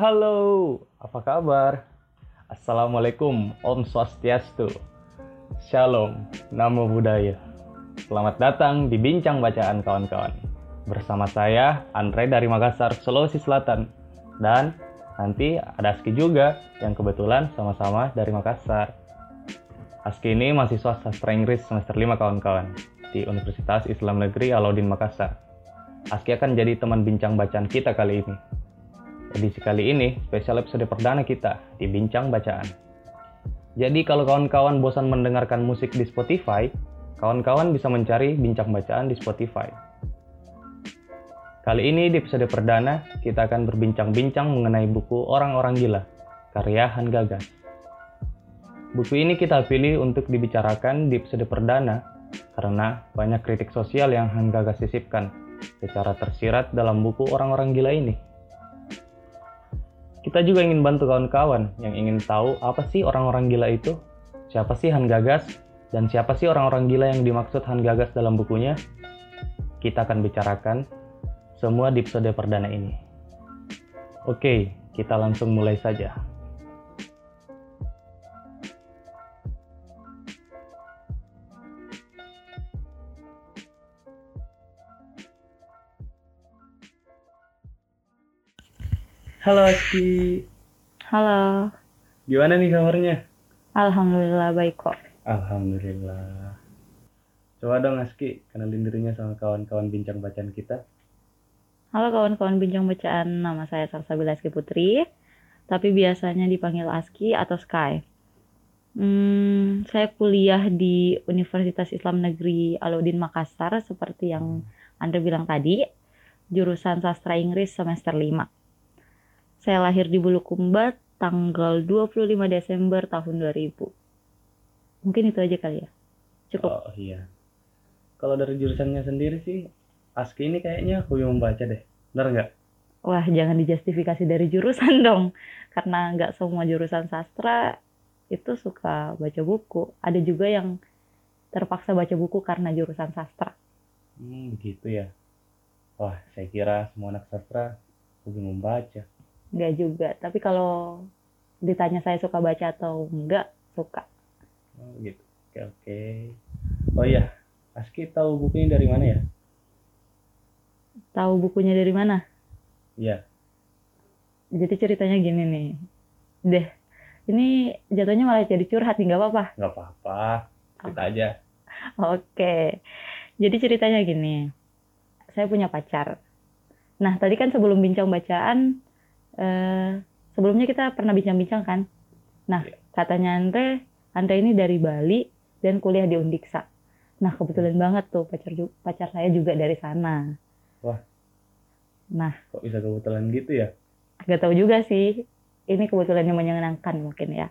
Halo, apa kabar? Assalamualaikum, Om Swastiastu. Shalom, Namo Buddhaya. Selamat datang di Bincang Bacaan kawan-kawan. Bersama saya, Andre dari Makassar, Sulawesi Selatan. Dan nanti ada Aski juga, yang kebetulan sama-sama dari Makassar. Aski ini mahasiswa sastra Inggris semester 5 kawan-kawan di Universitas Islam Negeri Alauddin Makassar. Aski akan jadi teman bincang bacaan kita kali ini. Edisi kali ini spesial episode perdana kita di Bincang Bacaan. Jadi kalau kawan-kawan bosan mendengarkan musik di Spotify, kawan-kawan bisa mencari Bincang Bacaan di Spotify. Kali ini di episode perdana, kita akan berbincang-bincang mengenai buku Orang-Orang Gila, karya Han Gagas. Buku ini kita pilih untuk dibicarakan di episode perdana karena banyak kritik sosial yang Han Gagas sisipkan secara tersirat dalam buku Orang-Orang Gila ini. Kita juga ingin bantu kawan-kawan yang ingin tahu apa sih orang-orang gila itu, siapa sih Han Gagas, dan siapa sih orang-orang gila yang dimaksud Han Gagas dalam bukunya. Kita akan bicarakan semua di episode perdana ini. Oke, kita langsung mulai saja. Halo Aski, Halo, gimana nih kabarnya? Alhamdulillah baik kok. Alhamdulillah. Coba dong Aski, kenalin dirinya sama kawan-kawan bincang bacaan kita. Halo kawan-kawan bincang bacaan, nama saya Salsabila Aski Putri, tapi biasanya dipanggil Aski atau Sky. Hmm, saya kuliah di Universitas Islam Negeri Alauddin Makassar, seperti yang Anda bilang tadi, jurusan Sastra Inggris semester 5. Saya lahir di Bulukumba tanggal 25 Desember tahun 2000. Mungkin itu aja kali ya. Cukup. Oh iya. Kalau dari jurusannya sendiri sih, Aski ini kayaknya hobi membaca deh. Benar nggak? Wah, jangan dijustifikasi dari jurusan dong. Karena nggak semua jurusan sastra itu suka baca buku. Ada juga yang terpaksa baca buku karena jurusan sastra. Hmm, begitu ya. Wah, saya kira semua anak sastra hobi membaca. Nggak juga. Tapi kalau ditanya saya suka baca atau enggak, suka. Oh, gitu. Oke, oke. Oh iya, Aski tahu bukunya dari mana ya? Tahu bukunya dari mana? Iya. Jadi ceritanya gini nih. Deh, ini jatuhnya malah jadi curhat nih, nggak apa-apa. Nggak apa-apa. Cerita aja. Oke. Jadi ceritanya gini. Saya punya pacar. Nah, tadi kan sebelum bincang bacaan, eh, sebelumnya kita pernah bincang-bincang kan? Nah, Iya. katanya Andre, Andre ini dari Bali dan kuliah di Undiksa. Nah, kebetulan banget tuh pacar pacar saya juga dari sana. Wah. Nah, Kok bisa kebetulan gitu ya? Gak tahu juga sih. Ini kebetulan yang menyenangkan mungkin ya.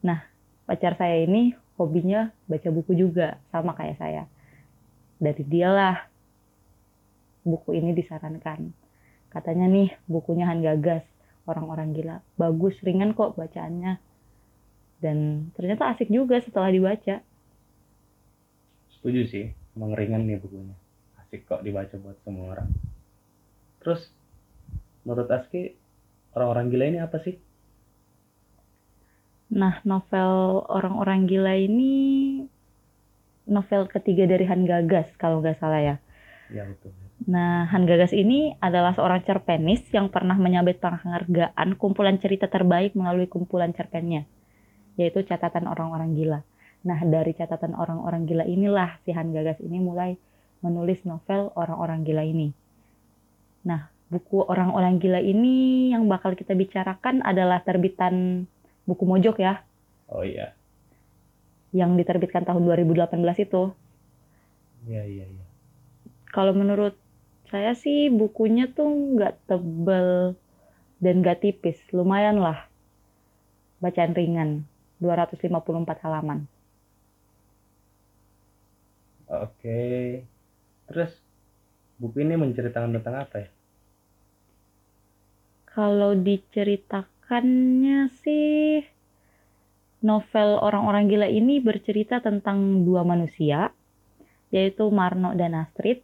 Nah, pacar saya ini hobinya baca buku juga, sama kayak saya. Dari dialah buku ini disarankan. Katanya nih, bukunya Han Gagas, orang-orang gila. Bagus, ringan kok bacaannya. Dan ternyata asik juga setelah dibaca. Setuju sih, emang ringan nih bukunya. Asik kok dibaca buat semua orang. Terus, menurut Aski, orang-orang gila ini apa sih? Nah, novel Orang-orang Gila ini novel ketiga dari Han Gagas, kalau nggak salah ya. Ya betul. Nah, Han Gagas ini adalah seorang cerpenis yang pernah menyabet penghargaan kumpulan cerita terbaik melalui kumpulan cerpennya, yaitu Catatan Orang-Orang Gila. Nah, dari Catatan Orang-Orang Gila inilah si Han Gagas ini mulai menulis novel Orang-Orang Gila ini. Nah, buku Orang-Orang Gila ini yang bakal kita bicarakan adalah terbitan buku Mojok ya, Oh iya. yang diterbitkan tahun 2018 itu. Iya, iya, iya. Kalau menurut saya sih bukunya tuh nggak tebel dan nggak tipis, lumayan lah. Bacaan ringan, 254 halaman. Oke. Terus, buku ini menceritakan tentang apa ya? Kalau diceritakannya sih, novel Orang-Orang Gila ini bercerita tentang dua manusia, yaitu Marno dan Astrid,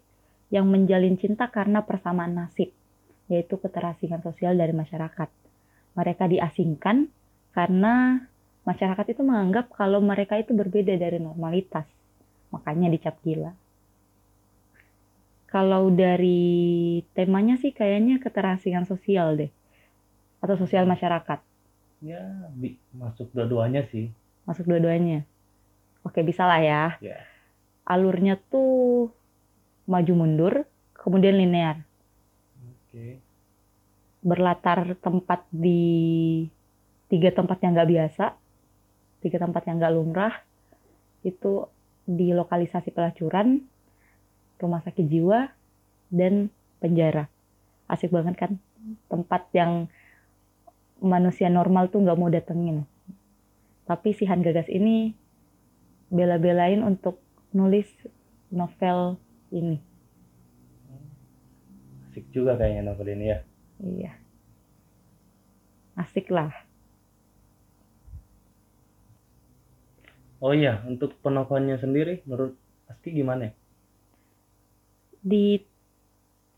yang menjalin cinta karena persamaan nasib, yaitu keterasingan sosial dari masyarakat. Mereka diasingkan karena masyarakat itu menganggap kalau mereka itu berbeda dari normalitas. Makanya dicap gila. Kalau dari temanya sih kayaknya keterasingan sosial deh. Atau sosial masyarakat. Ya, masuk dua-duanya sih. Masuk dua-duanya. Oke, bisa lah ya. Ya. Alurnya tuh maju mundur, kemudian linear. Oke. Berlatar tempat di tiga tempat yang nggak biasa, tiga tempat yang nggak lumrah, itu di lokalisasi pelacuran, rumah sakit jiwa, dan penjara. Asik banget kan? Tempat yang manusia normal tuh nggak mau datengin. Tapi si Han Gagas ini bela-belain untuk nulis novel ini. Asik juga kayaknya novel ini ya. Iya. Asik lah. Oh iya, untuk penokohannya sendiri menurut Asti gimana? Di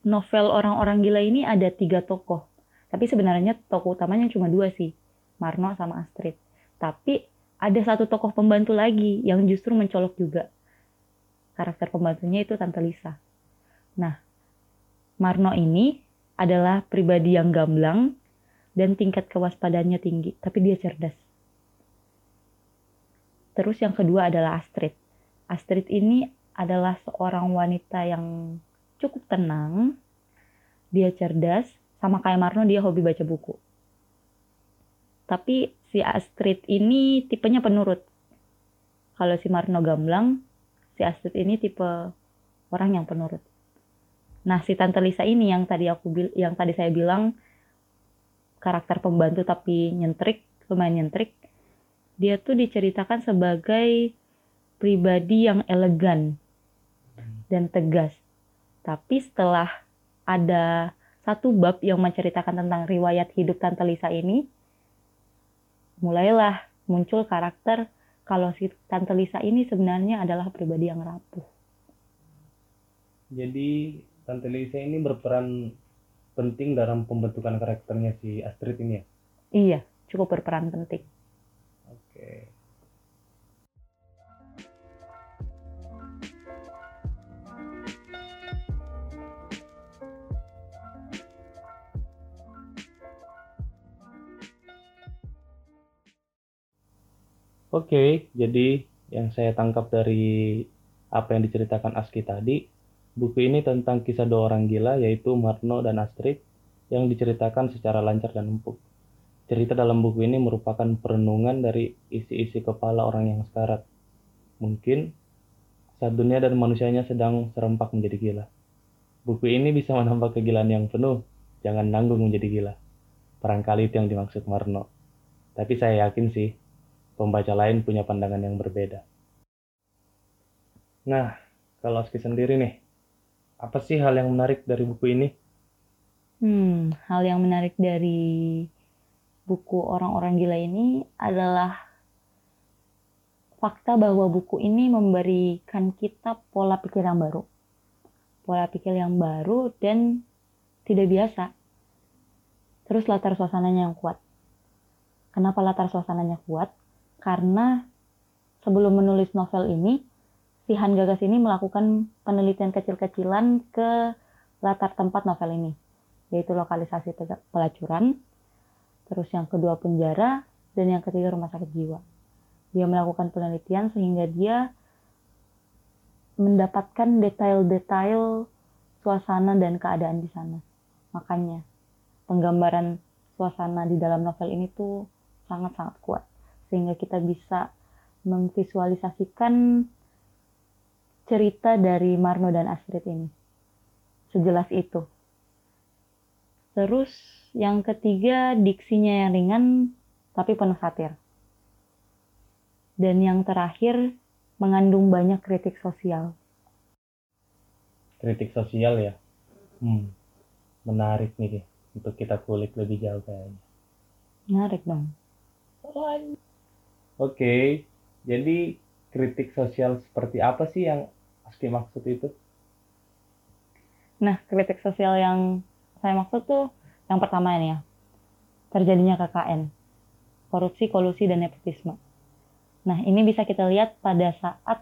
novel orang-orang gila ini ada tiga tokoh. Tapi sebenarnya tokoh utamanya cuma dua sih. Marno sama Astrid. Tapi ada satu tokoh pembantu lagi yang justru mencolok juga. Karakter pembantunya itu Tante Lisa. Nah, Marno ini adalah pribadi yang gamblang dan tingkat kewaspadaannya tinggi, tapi dia cerdas. Terus yang kedua adalah Astrid. Astrid ini adalah seorang wanita yang cukup tenang, dia cerdas, sama kayak Marno dia hobi baca buku. Tapi si Astrid ini tipenya penurut. Kalau si Marno gamblang, si Astrid ini tipe orang yang penurut. Nah, si Tante Lisa ini yang tadi aku yang tadi saya bilang karakter pembantu tapi nyentrik, lumayan nyentrik. Dia tuh diceritakan sebagai pribadi yang elegan dan tegas. Tapi setelah ada satu bab yang menceritakan tentang riwayat hidup Tante Lisa ini, mulailah muncul karakter kalau si Tante Lisa ini sebenarnya adalah pribadi yang rapuh. Jadi Tante Lisa ini berperan penting dalam pembentukan karakternya si Astrid ini ya? Iya, cukup berperan penting. Oke. Oke, jadi yang saya tangkap dari apa yang diceritakan Aski tadi, buku ini tentang kisah dua orang gila yaitu Marno dan Astrid yang diceritakan secara lancar dan empuk. Cerita dalam buku ini merupakan perenungan dari isi-isi kepala orang yang sekarat. Mungkin saat dunia dan manusianya sedang serempak menjadi gila. Buku ini bisa menambah kegilaan yang penuh, jangan nanggung menjadi gila. Barangkali itu yang dimaksud Marno. Tapi saya yakin sih, pembaca lain punya pandangan yang berbeda. Nah, kalau Aski sendiri nih, apa sih hal yang menarik dari buku ini? Hmm, hal yang menarik dari buku orang-orang gila ini adalah fakta bahwa buku ini memberikan kita pola pikir yang baru. Pola pikir yang baru dan tidak biasa. Terus latar suasananya yang kuat. Kenapa latar suasananya kuat? Karena sebelum menulis novel ini, si Han Gagas ini melakukan penelitian kecil-kecilan ke latar tempat novel ini, yaitu lokalisasi pelacuran, terus yang kedua penjara, dan yang ketiga rumah sakit jiwa. Dia melakukan penelitian sehingga dia mendapatkan detail-detail suasana dan keadaan di sana. Makanya penggambaran suasana di dalam novel ini tuh sangat-sangat kuat sehingga kita bisa memvisualisasikan cerita dari Marno dan Astrid ini. Sejelas itu. Terus yang ketiga diksinya yang ringan tapi penuh satir. Dan yang terakhir mengandung banyak kritik sosial. Kritik sosial ya? Hmm, menarik nih untuk kita kulik lebih jauh kayaknya. Menarik dong. Oke, jadi kritik sosial seperti apa sih yang Aski maksud itu? Nah, kritik sosial yang saya maksud tuh yang pertama ini ya. terjadinya KKN, korupsi, kolusi, dan nepotisme. Nah, ini bisa kita lihat pada saat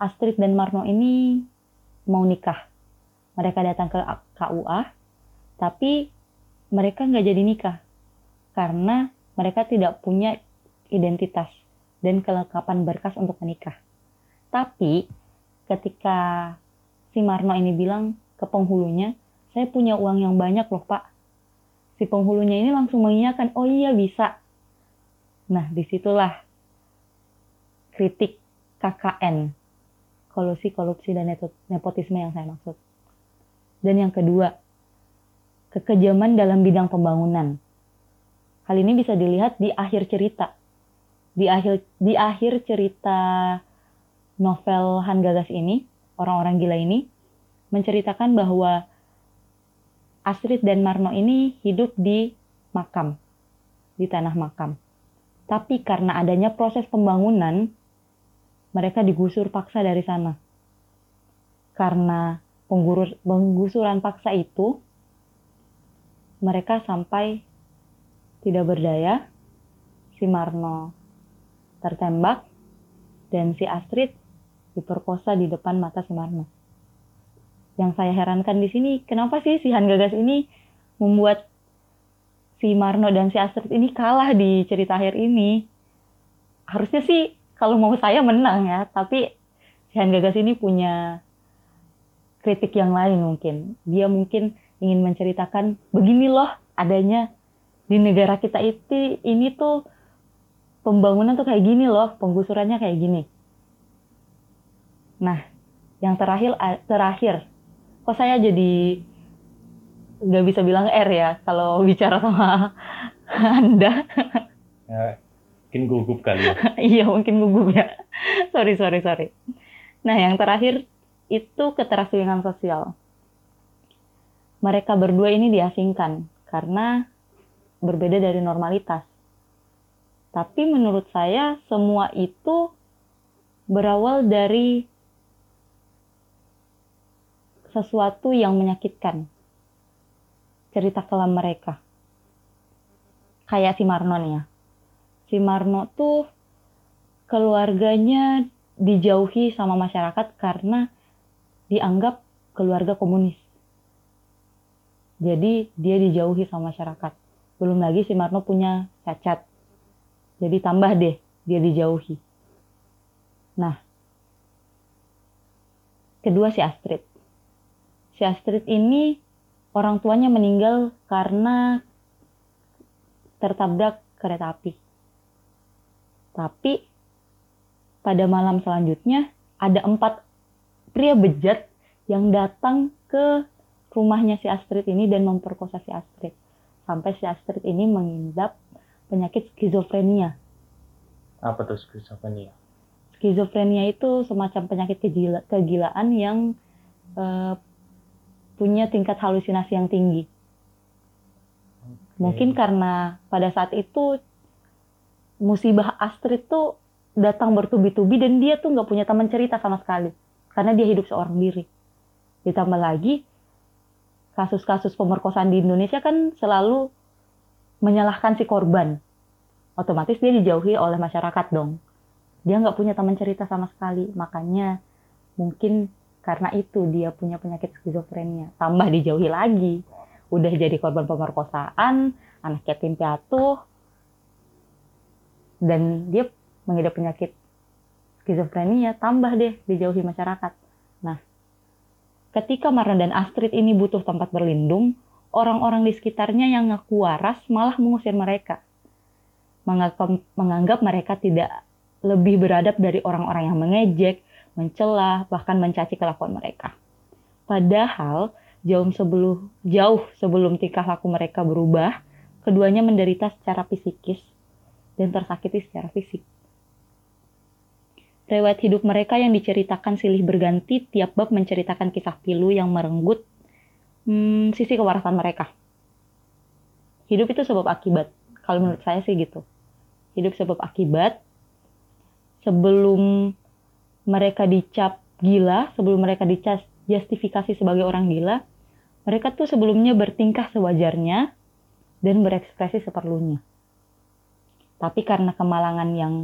Astrid dan Marno ini mau nikah. Mereka datang ke KUA, tapi mereka nggak jadi nikah karena mereka tidak punya identitas dan kelengkapan berkas untuk menikah. Tapi ketika si Marno ini bilang ke penghulunya, saya punya uang yang banyak loh pak. Si penghulunya ini langsung mengiyakan, oh iya bisa. Nah di situlah kritik KKN, kolusi, korupsi, dan nepotisme yang saya maksud. Dan yang kedua, kekejaman dalam bidang pembangunan. Hal ini bisa dilihat di akhir cerita. Di akhir di akhir cerita novel Han Gagas ini, orang-orang gila ini menceritakan bahwa Astrid dan Marno ini hidup di makam, di tanah makam. Tapi karena adanya proses pembangunan, mereka digusur paksa dari sana. Karena penggusuran paksa itu, mereka sampai tidak berdaya. Si Marno tertembak dan si Astrid diperkosa di depan mata si Marno. Yang saya herankan di sini, kenapa sih si Han Gagas ini membuat si Marno dan si Astrid ini kalah di cerita akhir ini? Harusnya sih kalau mau saya menang ya, tapi si Han Gagas ini punya kritik yang lain mungkin. Dia mungkin ingin menceritakan begini loh adanya di negara kita itu ini tuh pembangunan tuh kayak gini loh, penggusurannya kayak gini. Nah, yang terakhir terakhir, kok saya jadi nggak bisa bilang R ya kalau bicara sama Anda. Ya, mungkin gugup kali ya. iya, mungkin gugup ya. sorry, sorry, sorry. Nah, yang terakhir itu keterasian sosial mereka berdua ini diasingkan karena berbeda dari normalitas. Tapi menurut saya semua itu berawal dari sesuatu yang menyakitkan. Cerita kelam mereka. Kayak si Marno nih ya. Si Marno tuh keluarganya dijauhi sama masyarakat karena dianggap keluarga komunis. Jadi dia dijauhi sama masyarakat. Belum lagi si Marno punya cacat. Jadi tambah deh dia dijauhi. Nah, kedua si Astrid. Si Astrid ini orang tuanya meninggal karena tertabrak kereta api. Tapi pada malam selanjutnya ada empat pria bejat yang datang ke rumahnya si Astrid ini dan memperkosa si Astrid. Sampai si Astrid ini mengidap penyakit skizofrenia. Apa tuh skizofrenia? Skizofrenia itu semacam penyakit kegila kegilaan yang uh, punya tingkat halusinasi yang tinggi. Okay. Mungkin karena pada saat itu musibah Astrid tuh datang bertubi-tubi dan dia tuh nggak punya teman cerita sama sekali karena dia hidup seorang diri. Ditambah lagi kasus-kasus pemerkosaan di Indonesia kan selalu menyalahkan si korban. Otomatis dia dijauhi oleh masyarakat dong. Dia nggak punya teman cerita sama sekali. Makanya mungkin karena itu dia punya penyakit skizofrenia. Tambah dijauhi lagi. Udah jadi korban pemerkosaan, anak yatim piatu, dan dia mengidap penyakit skizofrenia, tambah deh dijauhi masyarakat. Nah, Ketika Marna dan Astrid ini butuh tempat berlindung, orang-orang di sekitarnya yang ngaku waras malah mengusir mereka. Menganggap, mereka tidak lebih beradab dari orang-orang yang mengejek, mencela, bahkan mencaci kelakuan mereka. Padahal jauh sebelum jauh sebelum tingkah laku mereka berubah, keduanya menderita secara psikis dan tersakiti secara fisik. Riwayat hidup mereka yang diceritakan silih berganti tiap bab menceritakan kisah pilu yang merenggut hmm, sisi kewarasan mereka. Hidup itu sebab akibat. Kalau menurut saya sih gitu. Hidup sebab akibat. Sebelum mereka dicap gila, sebelum mereka dicap justifikasi sebagai orang gila, mereka tuh sebelumnya bertingkah sewajarnya dan berekspresi seperlunya. Tapi karena kemalangan yang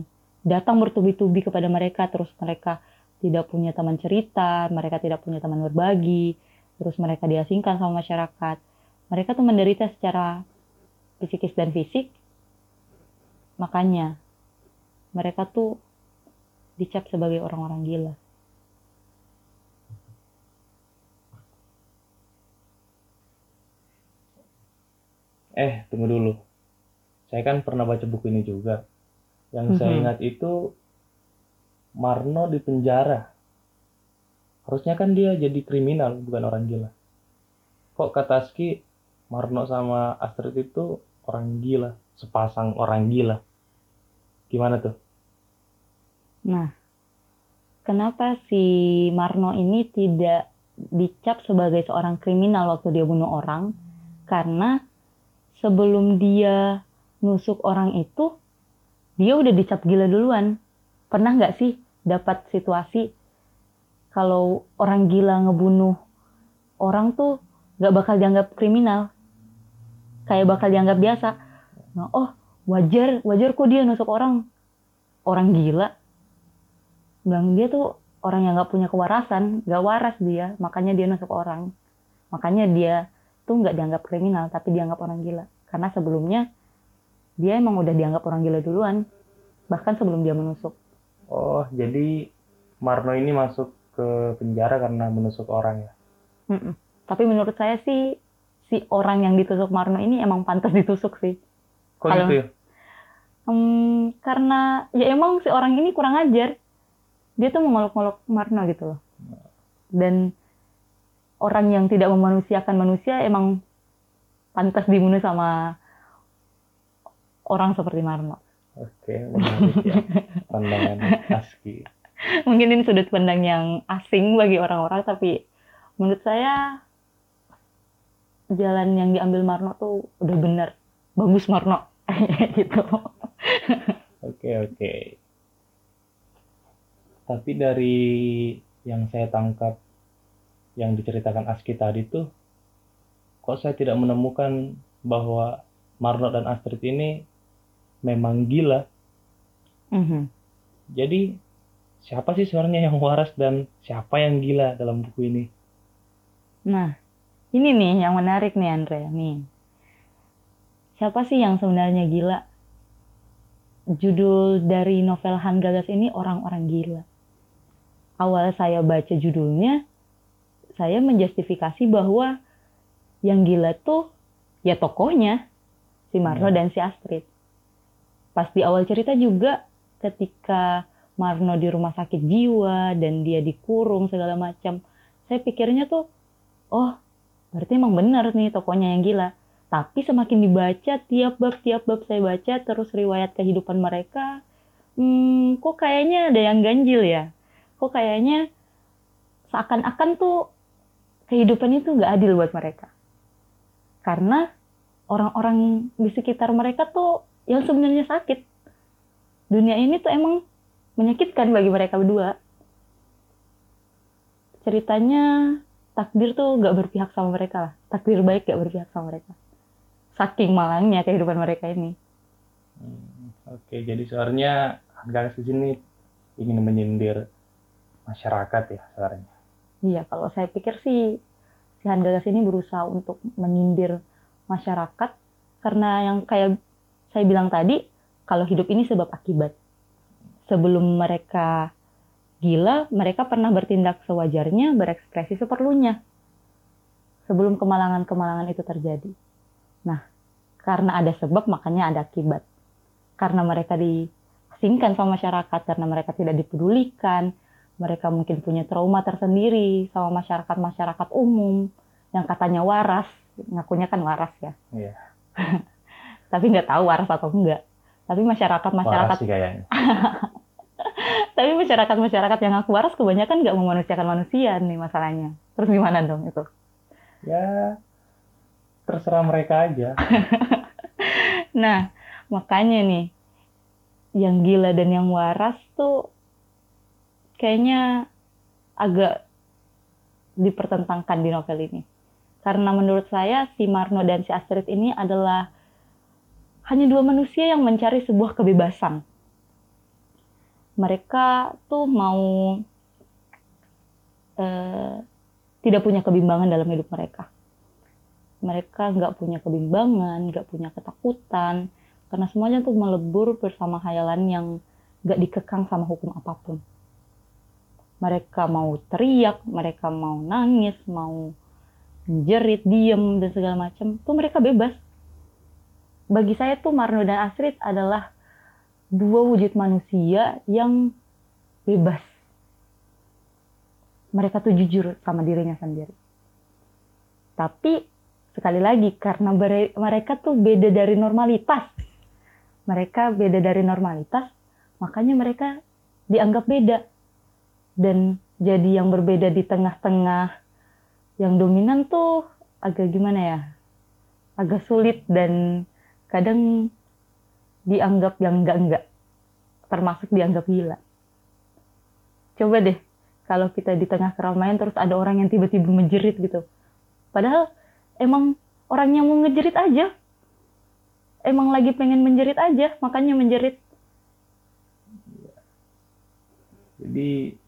datang bertubi-tubi kepada mereka, terus mereka tidak punya teman cerita, mereka tidak punya teman berbagi, terus mereka diasingkan sama masyarakat. Mereka tuh menderita secara psikis dan fisik, makanya mereka tuh dicap sebagai orang-orang gila. Eh, tunggu dulu. Saya kan pernah baca buku ini juga. Yang saya Mhm. ingat itu Marno di penjara. Harusnya kan dia jadi kriminal, bukan orang gila. Kok kata Aski, Marno sama Astrid itu orang gila, sepasang orang gila. Gimana tuh? Nah, kenapa si Marno ini tidak dicap sebagai seorang kriminal waktu dia bunuh orang? Karena sebelum dia nusuk orang itu, dia udah dicap gila duluan. Pernah nggak sih dapat situasi kalau orang gila ngebunuh orang tuh nggak bakal dianggap kriminal, kayak bakal dianggap biasa. Nah, oh wajar, wajar kok dia nusuk orang, orang gila. Bilang dia tuh orang yang nggak punya kewarasan, nggak waras dia, makanya dia nusuk orang. Makanya dia tuh nggak dianggap kriminal, tapi dianggap orang gila. Karena sebelumnya dia emang udah dianggap orang gila duluan, bahkan sebelum dia menusuk. Oh, jadi Marno ini masuk ke penjara karena menusuk orang ya? Mm-mm. Tapi menurut saya sih si orang yang ditusuk Marno ini emang pantas ditusuk sih. Kok Kalau- gitu ya? Hmm, karena ya emang si orang ini kurang ajar. Dia tuh mengolok-olok Marno gitu loh. Dan orang yang tidak memanusiakan manusia emang pantas dibunuh sama orang seperti Marno. Oke, menarik ya. Pandangan Aski. Mungkin ini sudut pandang yang asing bagi orang-orang, tapi menurut saya jalan yang diambil Marno tuh udah bener. Bagus Marno. gitu. Oke, oke. Tapi dari yang saya tangkap yang diceritakan Aski tadi tuh, kok saya tidak menemukan bahwa Marno dan Astrid ini memang gila. Mhm. Jadi siapa sih sebenarnya yang waras dan siapa yang gila dalam buku ini? Nah, ini nih yang menarik nih Andre. Nih, siapa sih yang sebenarnya gila? Judul dari novel Han Gagas ini orang-orang gila. Awal saya baca judulnya, saya menjustifikasi bahwa yang gila tuh ya tokohnya si Marno Hmm. dan si Astrid. Pas di awal cerita juga ketika Marno di rumah sakit jiwa dan dia dikurung segala macam, saya pikirnya tuh oh berarti emang benar nih tokonya yang gila. Tapi semakin dibaca tiap bab tiap bab saya baca terus riwayat kehidupan mereka, hmm, kok kayaknya ada yang ganjil ya? Kok kayaknya seakan-akan tuh kehidupan itu nggak adil buat mereka. Karena orang-orang di sekitar mereka tuh yang sebenarnya sakit. Dunia ini tuh emang menyakitkan bagi mereka berdua. Ceritanya takdir tuh gak berpihak sama mereka lah. Takdir baik gak berpihak sama mereka. Saking malangnya kehidupan mereka ini. Hmm, Oke, jadi sebenarnya Gagas di sini ingin menyindir masyarakat ya sebenarnya. Iya, kalau saya pikir sih si Gagas ini berusaha untuk menyindir masyarakat karena yang kayak saya bilang tadi, kalau hidup ini sebab akibat. Sebelum mereka gila, mereka pernah bertindak sewajarnya, berekspresi seperlunya. Sebelum kemalangan-kemalangan itu terjadi. Nah, karena ada sebab, makanya ada akibat. Karena mereka diasingkan sama masyarakat, karena mereka tidak dipedulikan, mereka mungkin punya trauma tersendiri sama masyarakat-masyarakat umum yang katanya waras, ngakunya kan waras ya. Iya. Tapi nggak tahu waras atau enggak. Tapi masyarakat-masyarakat, Tapi masyarakat-masyarakat yang ngaku waras kebanyakan nggak memanusiakan manusia nih masalahnya. Terus gimana dong itu? Ya, terserah mereka aja. Nah, makanya nih, yang gila dan yang waras tuh kayaknya agak dipertentangkan di novel ini. Karena menurut saya si Marno dan si Astrid ini adalah hanya dua manusia yang mencari sebuah kebebasan. Mereka tuh mau eh, tidak punya kebimbangan dalam hidup mereka. Mereka nggak punya kebimbangan, nggak punya ketakutan, karena semuanya tuh melebur bersama hayalan yang nggak dikekang sama hukum apa pun. Mereka mau teriak, mereka mau nangis, mau jerit, diem, dan segala macam, tuh mereka bebas bagi saya tuh Marno dan Astrid adalah dua wujud manusia yang bebas. Mereka tuh jujur sama dirinya sendiri. Tapi sekali lagi karena mereka tuh beda dari normalitas. Mereka beda dari normalitas, makanya mereka dianggap beda. Dan jadi yang berbeda di tengah-tengah yang dominan tuh agak gimana ya? Agak sulit dan kadang dianggap yang enggak-enggak, termasuk dianggap gila. Coba deh, kalau kita di tengah keramaian terus ada orang yang tiba-tiba menjerit gitu. Padahal emang orangnya mau ngejerit aja. Emang lagi pengen menjerit aja, makanya menjerit. Jadi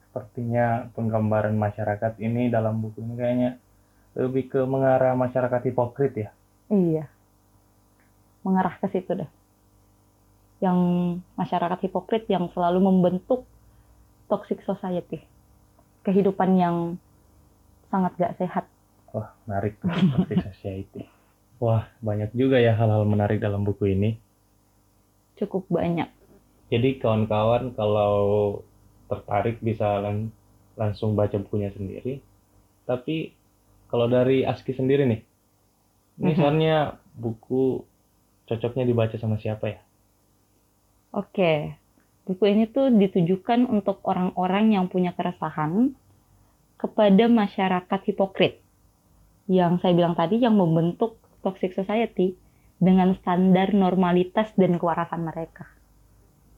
sepertinya penggambaran masyarakat ini dalam buku ini kayaknya lebih ke mengarah masyarakat hipokrit ya. Iya mengarah ke situ deh. Yang masyarakat hipokrit yang selalu membentuk toxic society. Kehidupan yang sangat gak sehat. Wah, menarik tuh toxic society. Wah, banyak juga ya hal-hal menarik dalam buku ini. Cukup banyak. Jadi kawan-kawan kalau tertarik bisa lang langsung baca bukunya sendiri. Tapi kalau dari Aski sendiri nih, misalnya buku cocoknya dibaca sama siapa ya? Oke, buku ini tuh ditujukan untuk orang-orang yang punya keresahan kepada masyarakat hipokrit. Yang saya bilang tadi yang membentuk toxic society dengan standar normalitas dan kewarasan mereka.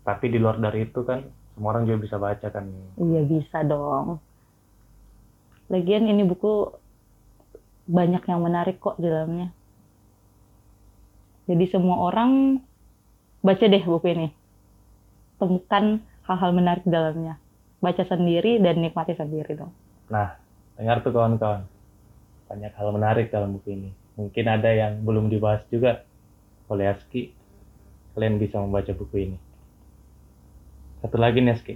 Tapi di luar dari itu kan semua orang juga bisa baca kan? Iya bisa dong. Lagian ini buku banyak yang menarik kok di dalamnya. Jadi semua orang baca deh buku ini. Temukan hal-hal menarik di dalamnya. Baca sendiri dan nikmati sendiri dong. Nah, dengar tuh kawan-kawan. Banyak hal menarik dalam buku ini. Mungkin ada yang belum dibahas juga oleh Aski. Kalian bisa membaca buku ini. Satu lagi nih Aski.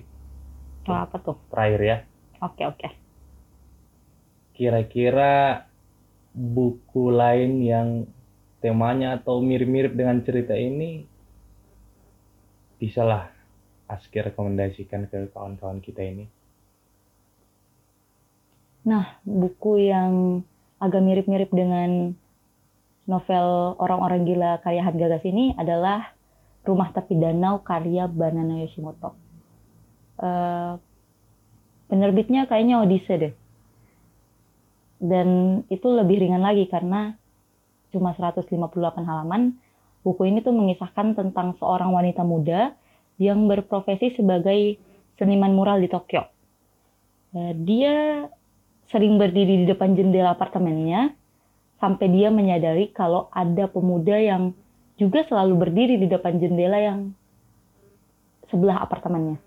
Oh, apa tuh? Terakhir ya. Oke, oke. Kira-kira buku lain yang temanya atau mirip-mirip dengan cerita ini bisalah Aski rekomendasikan ke kawan-kawan kita ini. Nah, buku yang agak mirip-mirip dengan novel Orang-orang Gila karya Gagas ini adalah Rumah Tapi Danau karya Banana Yoshimoto. Uh, penerbitnya kayaknya Odyssey deh. Dan itu lebih ringan lagi karena cuma 158 halaman. Buku ini tuh mengisahkan tentang seorang wanita muda yang berprofesi sebagai seniman mural di Tokyo. Eh, dia sering berdiri di depan jendela apartemennya sampai dia menyadari kalau ada pemuda yang juga selalu berdiri di depan jendela yang sebelah apartemennya.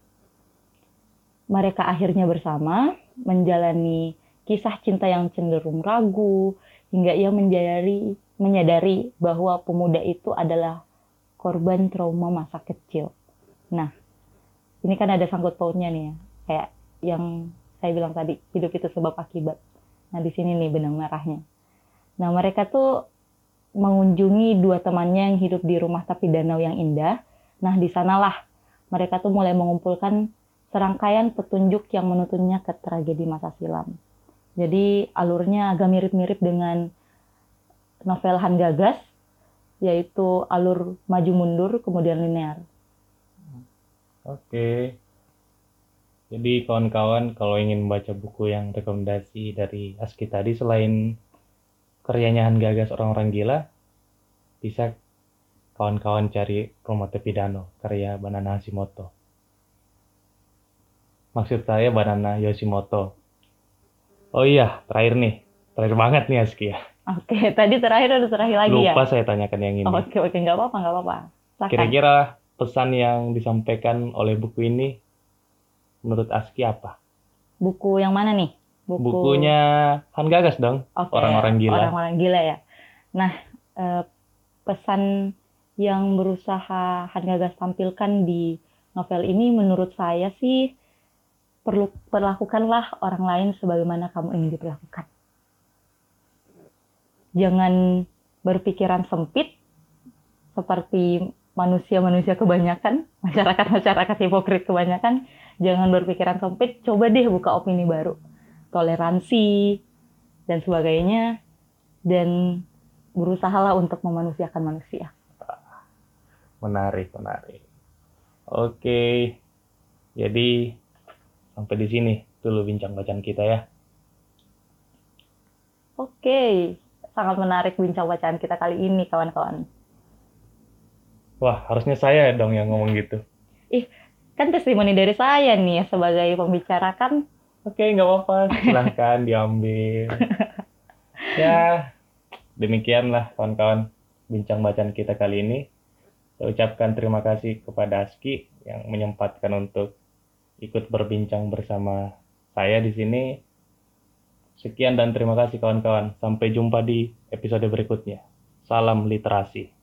Mereka akhirnya bersama menjalani kisah cinta yang cenderung ragu hingga ia menyadari menyadari bahwa pemuda itu adalah korban trauma masa kecil. Nah, ini kan ada sangkut pautnya nih ya, kayak yang saya bilang tadi, hidup itu sebab akibat. Nah, di sini nih benang merahnya. Nah, mereka tuh mengunjungi dua temannya yang hidup di rumah tapi danau yang indah. Nah, di sanalah mereka tuh mulai mengumpulkan serangkaian petunjuk yang menuntunnya ke tragedi masa silam. Jadi alurnya agak mirip-mirip dengan novel Han Gagas, yaitu alur maju mundur kemudian linear. Oke. Jadi kawan-kawan kalau ingin membaca buku yang rekomendasi dari Aski tadi selain karyanya Han Gagas orang-orang gila, bisa kawan-kawan cari Rumah Tepi karya Banana Hashimoto. Maksud saya Banana Yoshimoto. Oh iya, terakhir nih. Terakhir banget nih Aski ya. Oke, tadi terakhir ada terakhir lagi ya? Lupa saya tanyakan yang ini. Oke, oke, nggak apa-apa, nggak apa-apa. Kira-kira pesan yang disampaikan oleh buku ini menurut Aski apa? Buku yang mana nih? Buku... Bukunya Han Gagas dong, Oke, Orang-orang Gila. Orang-orang gila ya. Nah, eh, pesan yang berusaha Han Gagas tampilkan di novel ini menurut saya sih perlu perlakukanlah orang lain sebagaimana kamu ingin diperlakukan. Jangan berpikiran sempit seperti manusia-manusia kebanyakan, masyarakat-masyarakat hipokrit kebanyakan, jangan berpikiran sempit, coba deh buka opini baru. Toleransi dan sebagainya dan berusahalah untuk memanusiakan manusia. Menarik, menarik. Oke. Jadi sampai di sini dulu bincang bacaan kita ya. Oke, sangat menarik bincang bacaan kita kali ini kawan-kawan. Wah, harusnya saya dong yang ngomong gitu. Kan testimoni dari saya nih sebagai pembicara kan Oke, nggak apa-apa. Silahkan diambil. ya, demikianlah kawan-kawan bincang bacaan kita kali ini. Saya ucapkan terima kasih kepada Aski yang menyempatkan untuk ikut berbincang bersama saya di sini. Sekian dan terima kasih kawan-kawan. Sampai jumpa di episode berikutnya. Salam literasi.